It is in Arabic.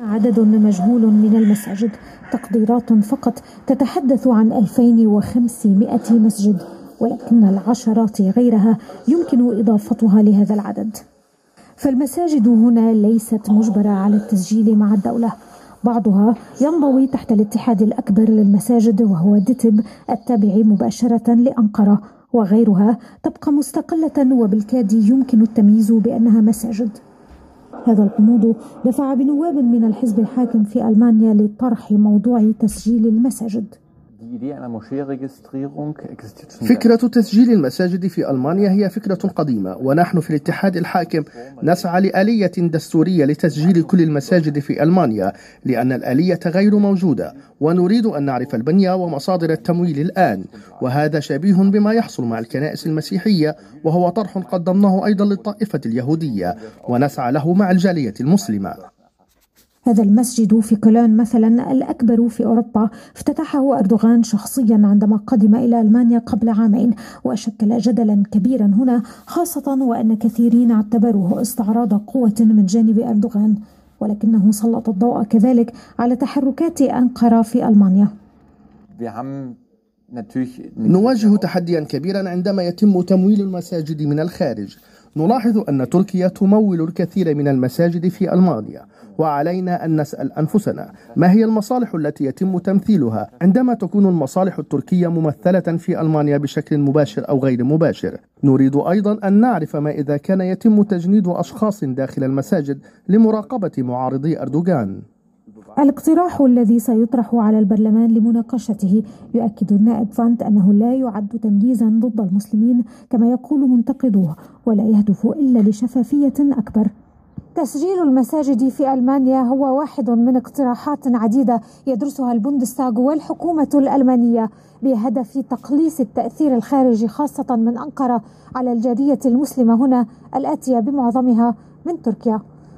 عدد مجهول من المساجد تقديرات فقط تتحدث عن 2500 مسجد ولكن العشرات غيرها يمكن إضافتها لهذا العدد. فالمساجد هنا ليست مجبرة على التسجيل مع الدولة. بعضها ينضوي تحت الاتحاد الأكبر للمساجد وهو دتب التابع مباشرة لأنقرة وغيرها تبقى مستقلة وبالكاد يمكن التمييز بأنها مساجد. هذا الغموض دفع بنواب من الحزب الحاكم في ألمانيا لطرح موضوع تسجيل المساجد. فكرة تسجيل المساجد في ألمانيا هي فكرة قديمة ونحن في الاتحاد الحاكم نسعى لآلية دستورية لتسجيل كل المساجد في ألمانيا لأن الآلية غير موجودة ونريد أن نعرف البنية ومصادر التمويل الآن وهذا شبيه بما يحصل مع الكنائس المسيحية وهو طرح قدمناه أيضا للطائفة اليهودية ونسعى له مع الجالية المسلمة. هذا المسجد في كولون مثلا الأكبر في أوروبا. افتتحه أردوغان شخصيا عندما قدم إلى ألمانيا قبل عامين وشكل جدلا كبيرا هنا خاصة وأن كثيرين اعتبروه استعراض قوة من جانب أردوغان ولكنه سلط الضوء كذلك على تحركات أنقرة في ألمانيا. نواجه تحديا كبيرا عندما يتم تمويل المساجد من الخارج. نلاحظ أن تركيا تمول الكثير من المساجد في ألمانيا وعلينا أن نسأل أنفسنا ما هي المصالح التي يتم تمثيلها عندما تكون المصالح التركية ممثلة في ألمانيا بشكل مباشر أو غير مباشر؟ نريد أيضا أن نعرف ما إذا كان يتم تجنيد أشخاص داخل المساجد لمراقبة معارضي أردوغان. الاقتراح الذي سيطرح على البرلمان لمناقشته يؤكد النائب فانت أنه لا يعد تمييزا ضد المسلمين كما يقول منتقدوه ولا يهدف إلا لشفافية أكبر. تسجيل المساجد في ألمانيا هو واحد من اقتراحات عديدة يدرسها البوندستاغ والحكومة الألمانية بهدف تقليص التأثير الخارجي خاصة من أنقرة على الجالية المسلمة هنا الآتية بمعظمها من تركيا.